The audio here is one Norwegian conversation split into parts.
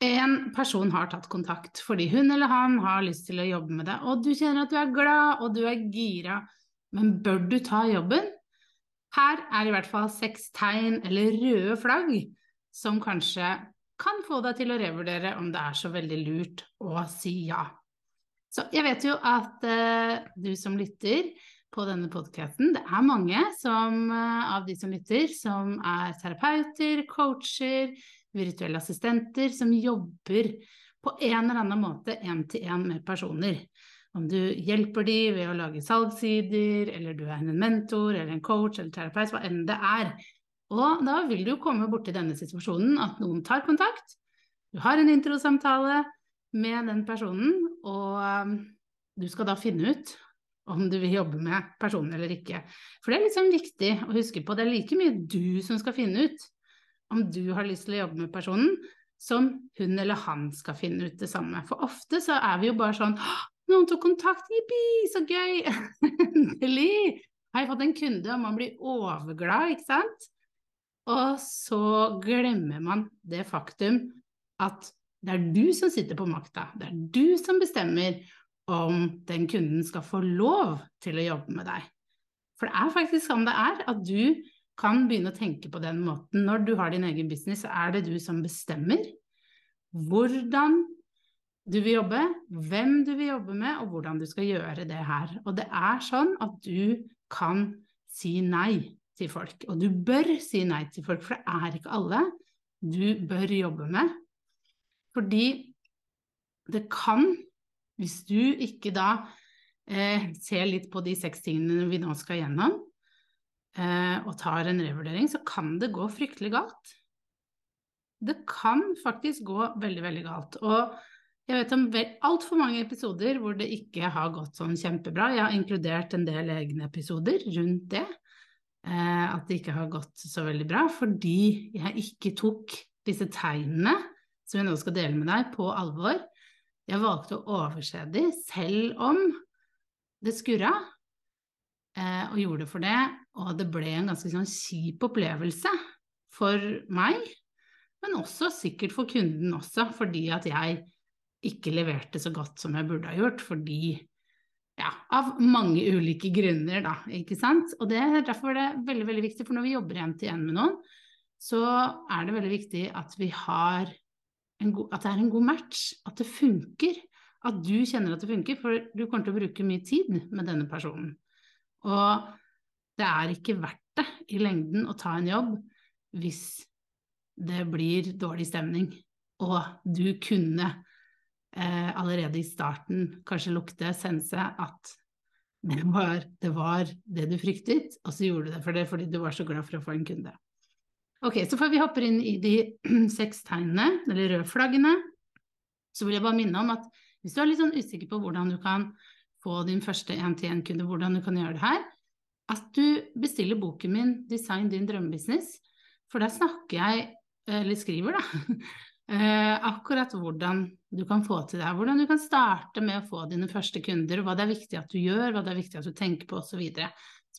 en person har tatt kontakt fordi hun eller han har lyst til å jobbe med deg, og du kjenner at du er glad og du er gira, men bør du ta jobben? Her er i hvert fall seks tegn eller røde flagg som kanskje kan få deg til å revurdere om det er så veldig lurt å si ja. Så jeg vet jo at uh, du som lytter på denne podkasten, det er mange som, uh, av de som lytter, som er terapeuter, coacher, virtuelle assistenter som jobber på en eller annen måte én-til-én med personer. Om du hjelper de ved å lage salgssider, eller du er en mentor eller en coach eller terapeut, hva enn det er. Og da vil du komme borti denne situasjonen at noen tar kontakt, du har en introsamtale med den personen, og um, du skal da finne ut om du vil jobbe med personen eller ikke. For det er liksom viktig å huske på, det er like mye du som skal finne ut om du har lyst til å jobbe med personen, som hun eller han skal finne ut det samme. For ofte så er vi jo bare sånn noen tok kontakt, jippi, så gøy! Endelig har jeg fått en kunde, og man blir overglad, ikke sant? Og så glemmer man det faktum at det er du som sitter på makta, det er du som bestemmer om den kunden skal få lov til å jobbe med deg. For det er faktisk sånn det er, at du kan begynne å tenke på den måten. Når du har din egen business, så er det du som bestemmer hvordan du vil jobbe, hvem du vil jobbe med, og hvordan du skal gjøre det her. Og det er sånn at du kan si nei til folk. Og du bør si nei til folk, for det er ikke alle du bør jobbe med. Fordi det kan, hvis du ikke da eh, ser litt på de seks tingene vi nå skal gjennom, og tar en revurdering, så kan det gå fryktelig galt. Det kan faktisk gå veldig, veldig galt. Og jeg vet om altfor mange episoder hvor det ikke har gått sånn kjempebra. Jeg har inkludert en del egne episoder rundt det. Eh, at det ikke har gått så veldig bra fordi jeg ikke tok disse tegnene som jeg nå skal dele med deg, på alvor. Jeg valgte å overse de selv om det skurra, eh, og gjorde for det. Og det ble en ganske sånn kjip opplevelse for meg, men også sikkert for kunden også, fordi at jeg ikke leverte så godt som jeg burde ha gjort, fordi ja, av mange ulike grunner, da, ikke sant. Og det er det veldig, veldig viktig, for når vi jobber igjen til igjen med noen, så er det veldig viktig at vi har god, at det er en god match, at det funker. At du kjenner at det funker, for du kommer til å bruke mye tid med denne personen. Og det er ikke verdt det i lengden å ta en jobb hvis det blir dårlig stemning, og du kunne eh, allerede i starten kanskje lukte, sense at det var, det var, det du fryktet, og så gjorde du det for det fordi du var så glad for å få en kunde. Ok, så før vi hopper inn i de seks tegnene, eller røde flaggene, så vil jeg bare minne om at hvis du er litt sånn usikker på hvordan du kan få din første én-til-én-kunde, hvordan du kan gjøre det her, at du bestiller boken min 'Design din drømmebusiness', for der snakker jeg, eller skriver, da, eh, akkurat hvordan du kan få til det. Hvordan du kan starte med å få dine første kunder, hva det er viktig at du gjør, hva det er viktig at du tenker på osv.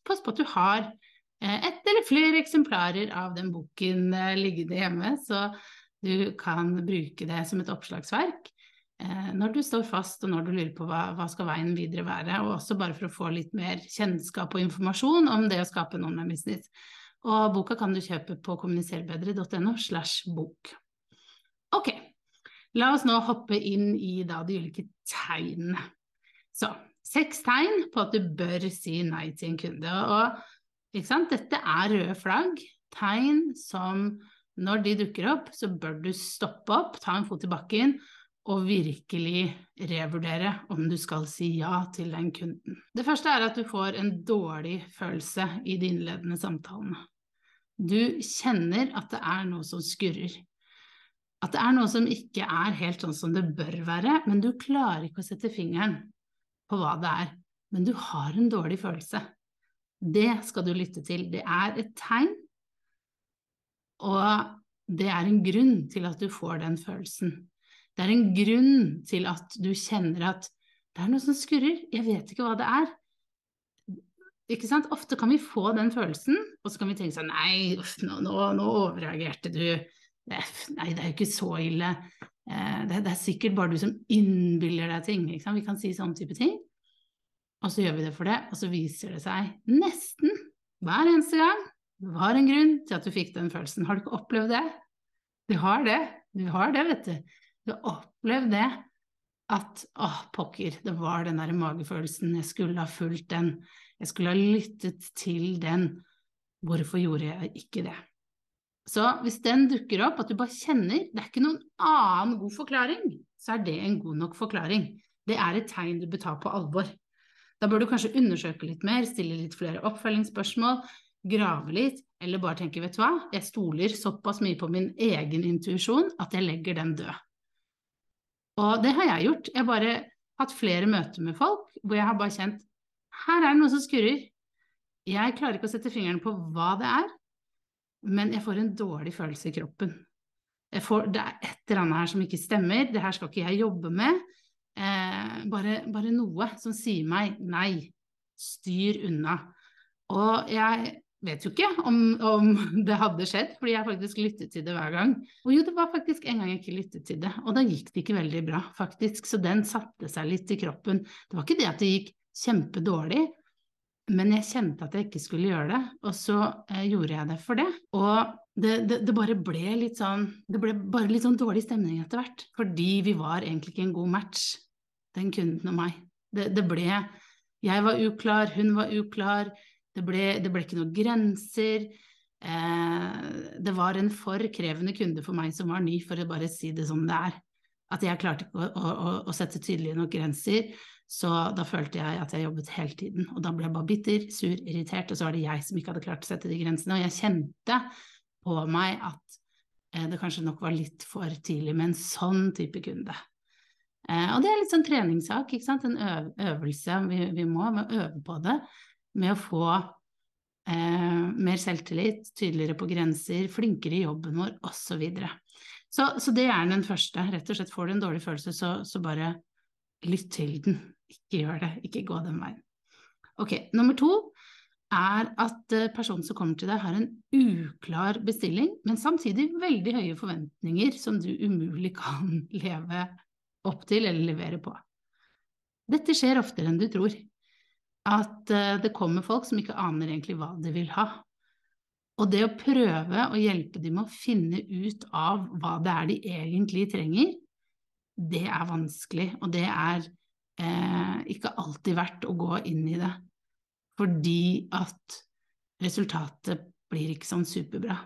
Pass på at du har eh, ett eller flere eksemplarer av den boken eh, liggende hjemme, så du kan bruke det som et oppslagsverk. Eh, når du står fast og når du lurer på hva, hva skal veien videre være, og også bare for å få litt mer kjennskap og informasjon om det å skape noen med business. Og boka kan du kjøpe på kommuniserbedre.no slash bok. Ok, La oss nå hoppe inn i da, de ulike tegnene. Så seks tegn på at du bør si nei til en kunde. Og dette er røde flagg, tegn som når de dukker opp, så bør du stoppe opp, ta en fot i bakken og virkelig revurdere om du skal si ja til den kunden. Det første er at du får en dårlig følelse i de innledende samtalene. Du kjenner at det er noe som skurrer. At det er noe som ikke er helt sånn som det bør være, men du klarer ikke å sette fingeren på hva det er. Men du har en dårlig følelse. Det skal du lytte til. Det er et tegn, og det er en grunn til at du får den følelsen. Det er en grunn til at du kjenner at det er noe som skurrer, jeg vet ikke hva det er. Ikke sant? Ofte kan vi få den følelsen, og så kan vi tenke sånn Nei, nå, nå, nå overreagerte du. Nei, det er jo ikke så ille. Eh, det, det, er sikkert bare du som innbiller deg ting. Ikke sant? Vi kan si sånn type ting. Og så gjør vi det for det, og så viser det seg nesten hver eneste gang det var en grunn til at du fikk den følelsen. Har du ikke opplevd det? Du har det. Du har det, vet du. Du har opplevd det at åh, pokker, det var den der magefølelsen, jeg skulle ha fulgt den, jeg skulle ha lyttet til den, hvorfor gjorde jeg ikke det? Så hvis den dukker opp, at du bare kjenner, det er ikke noen annen god forklaring, så er det en god nok forklaring. Det er et tegn du bør ta på alvor. Da bør du kanskje undersøke litt mer, stille litt flere oppfølgingsspørsmål, grave litt, eller bare tenke, vet du hva, jeg stoler såpass mye på min egen intuisjon at jeg legger den død. Og det har jeg gjort. Jeg har bare hatt flere møter med folk hvor jeg har bare kjent her er det noe som skurrer. Jeg klarer ikke å sette fingeren på hva det er, men jeg får en dårlig følelse i kroppen. Får, det er et eller annet her som ikke stemmer, det her skal ikke jeg jobbe med. Eh, bare, bare, noe som sier meg nei, styr unna. Og jeg vet jo ikke om, om, det hadde skjedd, fordi jeg faktisk lyttet til det hver gang. Og jo, det var faktisk en gang jeg ikke lyttet til det, og da gikk det ikke veldig bra, faktisk. Så den satte seg litt i kroppen. Det var ikke det at det gikk kjempedårlig, men jeg kjente at jeg ikke skulle gjøre det, og så eh, gjorde jeg det for det. Og det, det, det, bare ble litt sånn Det ble bare litt sånn dårlig stemning etter hvert, fordi vi var egentlig ikke en god match, den kunden og meg. Det, det ble Jeg var uklar, hun var uklar det ble, det ble ikke noen grenser. Eh, det var en for krevende kunde for meg som var ny, for å bare si det som det er. At jeg klarte ikke å, å, å sette tydelige nok grenser. Så da følte jeg at jeg jobbet hele tiden. Og da ble jeg bare bitter, sur, irritert, og så var det jeg som ikke hadde klart å sette de grensene. Og jeg kjente på meg at eh, det kanskje nok var litt for tidlig med en sånn type kunde. Eh, og det er litt sånn treningssak, ikke sant. En øv øvelse vi, vi må, øve på det med å få eh, mer selvtillit, tydeligere på grenser, flinkere i jobben vår osv. Så, så Så det er den første. Rett og slett får du en dårlig følelse, så, så bare lytt til den. Ikke gjør det, ikke gå den veien. Ok, Nummer to er at eh, personen som kommer til deg, har en uklar bestilling, men samtidig veldig høye forventninger som du umulig kan leve opp til eller levere på. Dette skjer oftere enn du tror at eh, det kommer folk som ikke aner egentlig hva de vil ha. Og det å prøve å hjelpe dem med å finne ut av hva det er de egentlig trenger, det er vanskelig, og det er eh, ikke alltid verdt å gå inn i det. Fordi at resultatet blir ikke sånn superbra.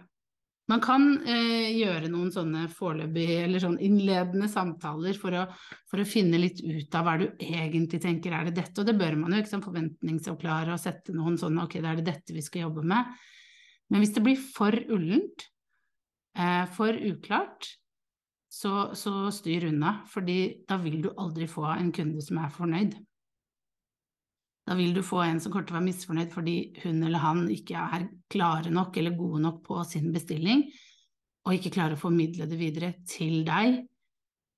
Man kan eh, gjøre noen sånne foreløpige eller sånn innledende samtaler for å, for å, finne litt ut av hva du egentlig tenker er det dette, og det bør man jo ikke sånn forventningsavklare og sette noen sånne ok, det er det dette vi skal jobbe med. Men hvis det blir for ullent, eh, for uklart, så, så styr unna, fordi da vil du aldri få en kunde som er fornøyd. Da vil du få en som kommer til å være misfornøyd fordi hun eller han ikke er klare nok eller gode nok på sin bestilling, og ikke klarer å formidle det videre til deg,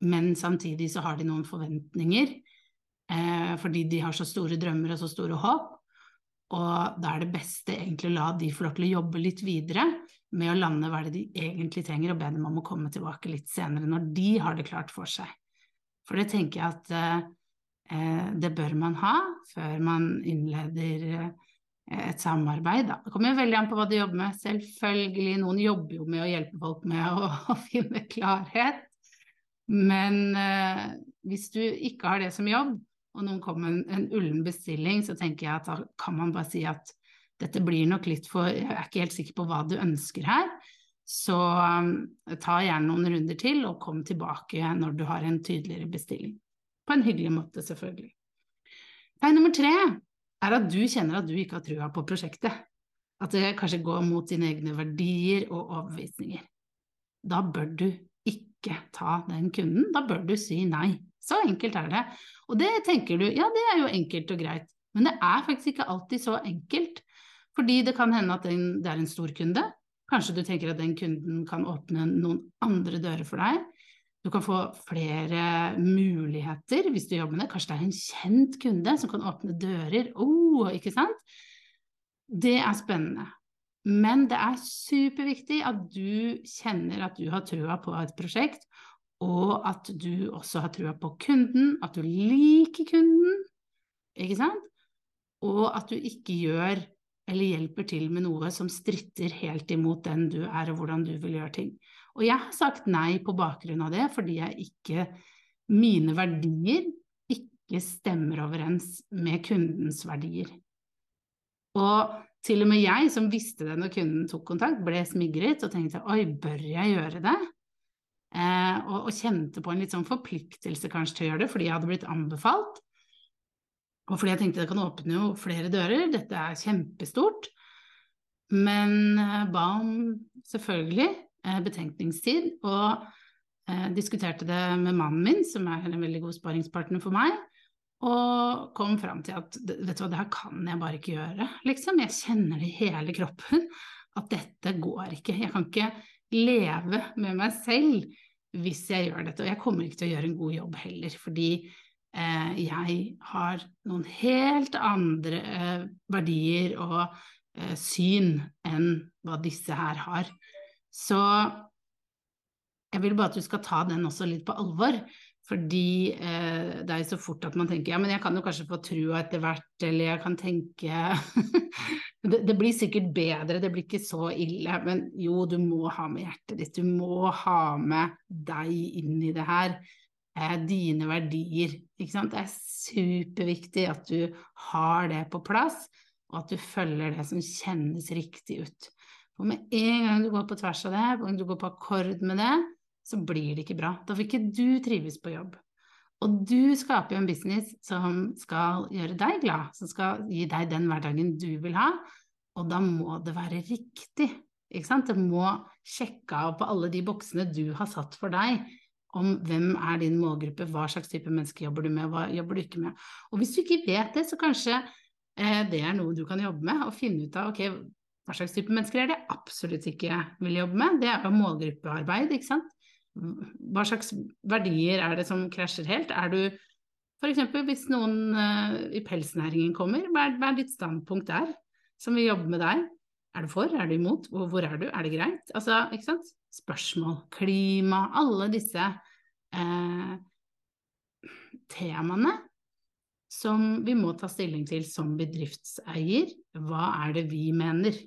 men samtidig så har de noen forventninger eh, fordi de har så store drømmer og så store håp, og da er det beste egentlig å la de få lov til å jobbe litt videre med å lande hva det de egentlig trenger, og be dem om å komme tilbake litt senere når de har det klart for seg. For det tenker jeg at eh, det bør man ha før man innleder eh, et samarbeid. Det kommer jo veldig an på hva du jobber med. Selvfølgelig, noen jobber jo med å hjelpe folk med å, finne klarhet. Men eh, hvis du ikke har det som jobb, og noen kommer med en, en ullen bestilling, så tenker jeg at da kan man bare si at dette blir nok litt for Jeg er ikke helt sikker på hva du ønsker her. Så ta gjerne noen runder til, og kom tilbake når du har en tydeligere bestilling. På en hyggelig måte, selvfølgelig. Tegn nummer tre er at du kjenner at du ikke har trua på prosjektet. At det kanskje går mot dine egne verdier og overbevisninger. Da bør du ikke ta den kunden, da bør du si nei. Så enkelt er det. Og det tenker du, ja det er jo enkelt og greit, men det er faktisk ikke alltid så enkelt. Fordi det kan hende at det er en stor kunde. Kanskje du tenker at den kunden kan åpne noen andre dører for deg. Du kan få flere muligheter hvis du jobber med det. Kanskje det er en kjent kunde som kan åpne dører. Oh, ikke sant? Det er spennende. Men det er superviktig at du kjenner at du har trua på et prosjekt, og at du også har trua på kunden, at du liker kunden, ikke sant? Og at du ikke gjør eller hjelper til med noe som stritter helt imot den du er, og hvordan du vil gjøre ting. Og jeg har sagt nei på bakgrunn av det, fordi jeg ikke Mine verdier ikke stemmer overens med kundens verdier. Og til og med jeg, som visste det når kunden tok kontakt, ble smigret og tenkte oi, bør jeg gjøre det? Eh, og, og, kjente på en litt sånn forpliktelse kanskje til å gjøre det, fordi jeg hadde blitt anbefalt. Og fordi jeg tenkte det kan åpne jo flere dører, dette er kjempestort. Men eh, ba om selvfølgelig betenkningstid, og eh, diskuterte det med mannen min, som er en veldig god sparingspartner for meg. Og kom fram til at vet du hva, det her kan jeg bare ikke gjøre, liksom. Jeg kjenner det i hele kroppen at dette går ikke. Jeg kan ikke leve med meg selv hvis jeg gjør dette. Og jeg kommer ikke til å gjøre en god jobb heller, fordi eh, jeg har noen helt andre eh, verdier og eh, syn enn hva disse her har. Så jeg vil bare at du skal ta den også litt på alvor. Fordi eh, det er jo så fort at man tenker ja, men jeg kan jo kanskje få trua etter hvert, eller jeg kan tenke det, det, blir sikkert bedre, det blir ikke så ille. Men jo, du må ha med hjertet ditt, du må ha med deg inn i det her. Eh, dine verdier. Ikke sant? Det er superviktig at du har det på plass, og at du følger det som kjennes riktig ut. For med en gang du går på tvers av det, og du går på akkord med det, så blir det ikke bra. Da vil ikke du trives på jobb. Og du skaper jo en business som skal gjøre deg glad, som skal gi deg den hverdagen du vil ha, og da må det være riktig. Ikke sant? Det må sjekke av på alle de boksene du har satt for deg, om hvem er din målgruppe, hva slags type mennesker jobber du med, hva jobber du ikke med. Og hvis du ikke vet det, så kanskje eh, det er noe du kan jobbe med, og finne ut av ok, hva slags type mennesker er det absolutt ikke vil jobbe med. Det er jo målgruppearbeid, ikke sant hva slags verdier er det som krasjer helt? Er du f.eks. hvis noen uh, i pelsnæringen kommer, hva er, ditt standpunkt der, som vil jobbe med deg? Er du for, er du imot, hvor er du, er det greit? Altså, ikke sant? Spørsmål, klima, alle disse eh, temaene som vi må ta stilling til som bedriftseier. Hva er det vi mener?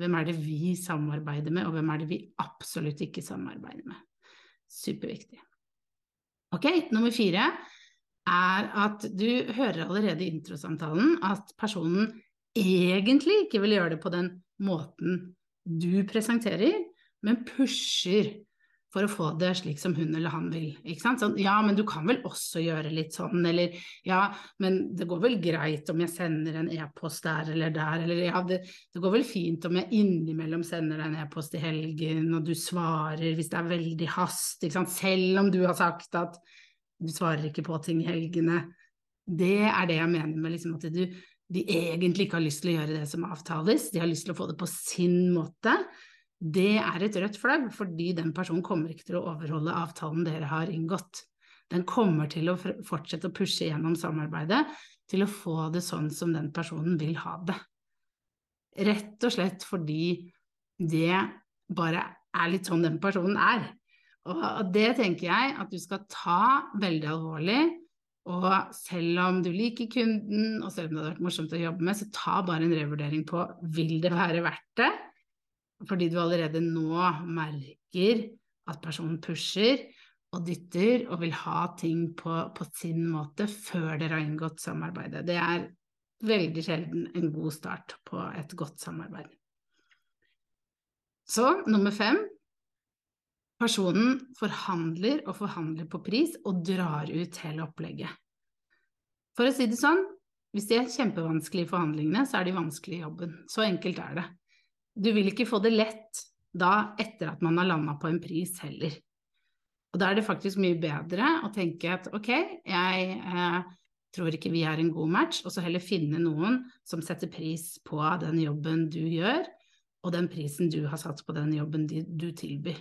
Hvem er det vi samarbeider med, og hvem er det vi absolutt ikke samarbeider med? Superviktig. Ok, nummer fire er at du hører allerede i introsamtalen at personen egentlig ikke vil gjøre det på den måten du presenterer, men pusher for å få det slik som hun eller han vil. Ikke sant? Sånn, ja, men du kan vel også gjøre litt sånn, eller ja, men det går vel greit om jeg sender en e-post der eller der, eller ja, det, det, går vel fint om jeg innimellom sender deg en e-post i helgen, og du svarer hvis det er veldig hast, ikke sant, selv om du har sagt at du svarer ikke på ting i helgene. Det er det jeg mener med liksom at du, de egentlig ikke har lyst til å gjøre det som avtales, de har lyst til å få det på sin måte det er et rødt flagg, fordi den personen kommer ikke til å overholde avtalen dere har inngått. Den kommer til å fortsette å pushe gjennom samarbeidet til å få det sånn som den personen vil ha det. Rett og slett fordi det bare er litt sånn den personen er. Og det tenker jeg at du skal ta veldig alvorlig. Og selv om du liker kunden, og selv om det hadde vært morsomt å jobbe med, så ta bare en revurdering på vil det være verdt det fordi du allerede nå merker at personen pusher, og dytter og vil ha ting på, på sin måte før dere har inngått samarbeidet. Det er veldig sjelden en god start på et godt samarbeid. Så nummer fem personen forhandler og forhandler på pris og drar ut hele opplegget. For å si det sånn, hvis de er kjempevanskelige i forhandlingene, så er de vanskelige i jobben. Så enkelt er det. Du vil ikke få det lett da etter at man har landa på en pris heller. Og da er det faktisk mye bedre å tenke at ok, jeg eh, tror ikke vi er en god match, og så heller finne noen som setter pris på den jobben du gjør, og den prisen du har satt på den jobben du tilbyr,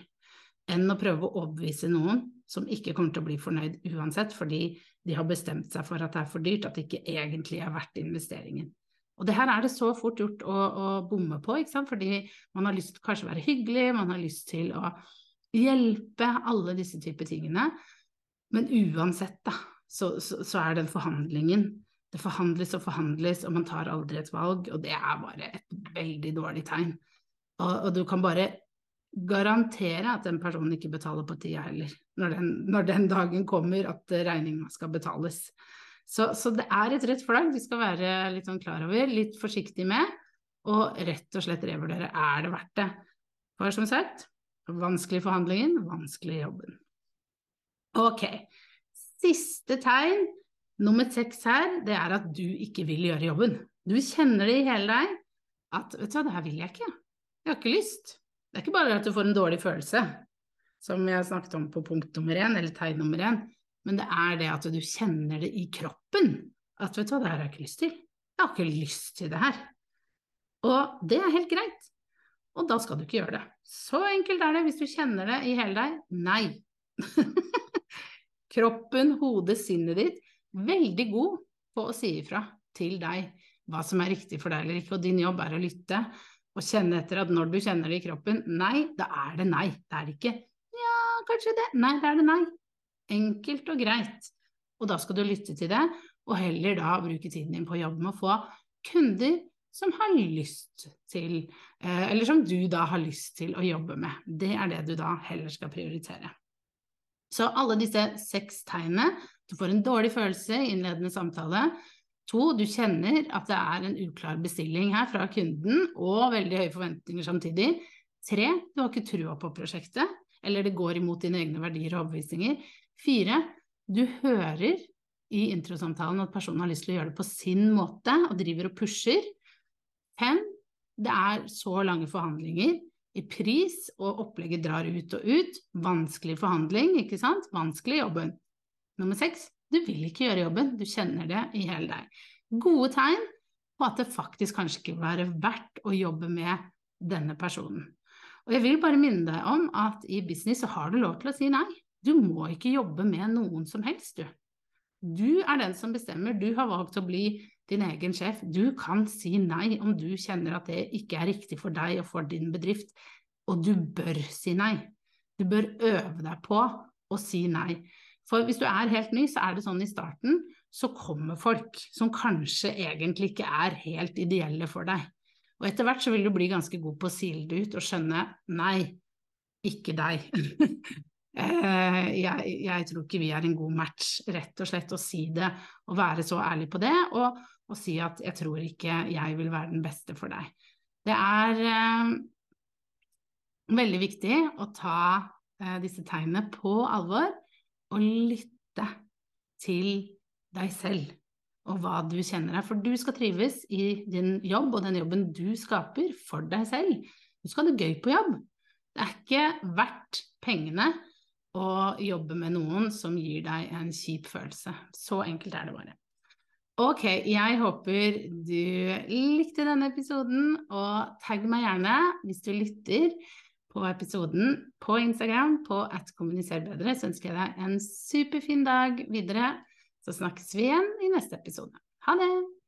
enn å prøve å overbevise noen som ikke kommer til å bli fornøyd uansett, fordi de har bestemt seg for at det er for dyrt, at det ikke egentlig er verdt investeringen. Og det her er det så fort gjort å, å bomme på, ikke sant? fordi man har lyst til kanskje å være hyggelig, man har lyst til å hjelpe, alle disse typer tingene. Men uansett, da, så, så, så, er den forhandlingen Det forhandles og forhandles, og man tar aldri et valg, og det er bare et veldig dårlig tegn. Og, og du kan bare garantere at den personen ikke betaler på tida heller, når den, når den dagen kommer at regninga skal betales. Så, så, det er et rødt flagg vi skal være litt sånn klar over, litt forsiktig med, og rett og slett revurdere er det verdt det. For som sagt, Vanskelig forhandlingen, vanskelig jobben. Ok. Siste tegn, nummer seks her, det er at du ikke vil gjøre jobben. Du kjenner det i hele deg at vet du hva, det her vil jeg ikke. Jeg har ikke lyst. Det er ikke bare at du får en dårlig følelse, som jeg snakket om på punkt nummer én, eller tegn nummer én, men det er det at du kjenner det i kroppen. At vet du hva, det her har jeg ikke lyst til. Jeg har ikke lyst til det her. Og det er helt greit og da skal du ikke gjøre det. Så enkelt er det hvis du kjenner det i hele deg. Nei. Kroppen, hodet, sinnet ditt, veldig god på å si ifra til deg hva som er riktig for deg eller ikke, og din jobb er å lytte og kjenne etter at når du kjenner det i kroppen, nei, da er det nei. Det er det ikke ja, kanskje det. Nei, da er det nei. Enkelt og greit. Og da skal du lytte til det, og heller da bruke tiden din på å jobbe med å få kunder som har lyst til, eh, eller som du da har lyst til å jobbe med. Det er det du da heller skal prioritere. Så alle disse seks tegnene Du får en dårlig følelse i innledende samtale. To, du kjenner at det er en uklar bestilling her fra kunden, og veldig høye forventninger samtidig. Tre, du har ikke trua på prosjektet, eller det går imot dine egne verdier og overbevisninger. Fire, du hører i introsamtalen at personen har lyst til å gjøre det på sin måte, og driver og pusher. Fem, det er så lange forhandlinger i pris, og opplegget drar ut og ut. Vanskelig forhandling, ikke sant? Vanskelig jobben. Nummer seks, du vil ikke gjøre jobben, du kjenner det i hele deg. Gode tegn på at det faktisk kanskje ikke vil være verdt å jobbe med denne personen. Og jeg vil bare minne deg om at i business så har du lov til å si nei. Du må ikke jobbe med noen som helst, du. Du er den som bestemmer, du har valgt å bli din egen sjef. Du kan si nei om du kjenner at det ikke er riktig for deg og for din bedrift, og du bør si nei. Du bør øve deg på å si nei. For hvis du er helt ny, så er det sånn i starten, så kommer folk som kanskje egentlig ikke er helt ideelle for deg. Og etter hvert så vil du bli ganske god på å sile det ut og skjønne nei, ikke deg. Eh, jeg, jeg, tror ikke vi er en god match, rett og slett å si det og være så ærlig på det. Og, og si at 'jeg tror ikke jeg vil være den beste for deg'. Det er eh, veldig viktig å ta eh, disse tegnene på alvor og lytte til deg selv og hva du kjenner deg. For du skal trives i din jobb og den jobben du skaper for deg selv. Du skal ha det gøy på jobb. Det er ikke verdt pengene å jobbe med noen som gir deg en kjip følelse. Så enkelt er det bare. Ok, jeg håper du likte denne episoden, og tagg meg gjerne hvis du lytter på episoden på Instagram på at kommuniser bedre. Så ønsker jeg deg en superfin dag videre. Så snakkes vi igjen i neste episode. Ha det!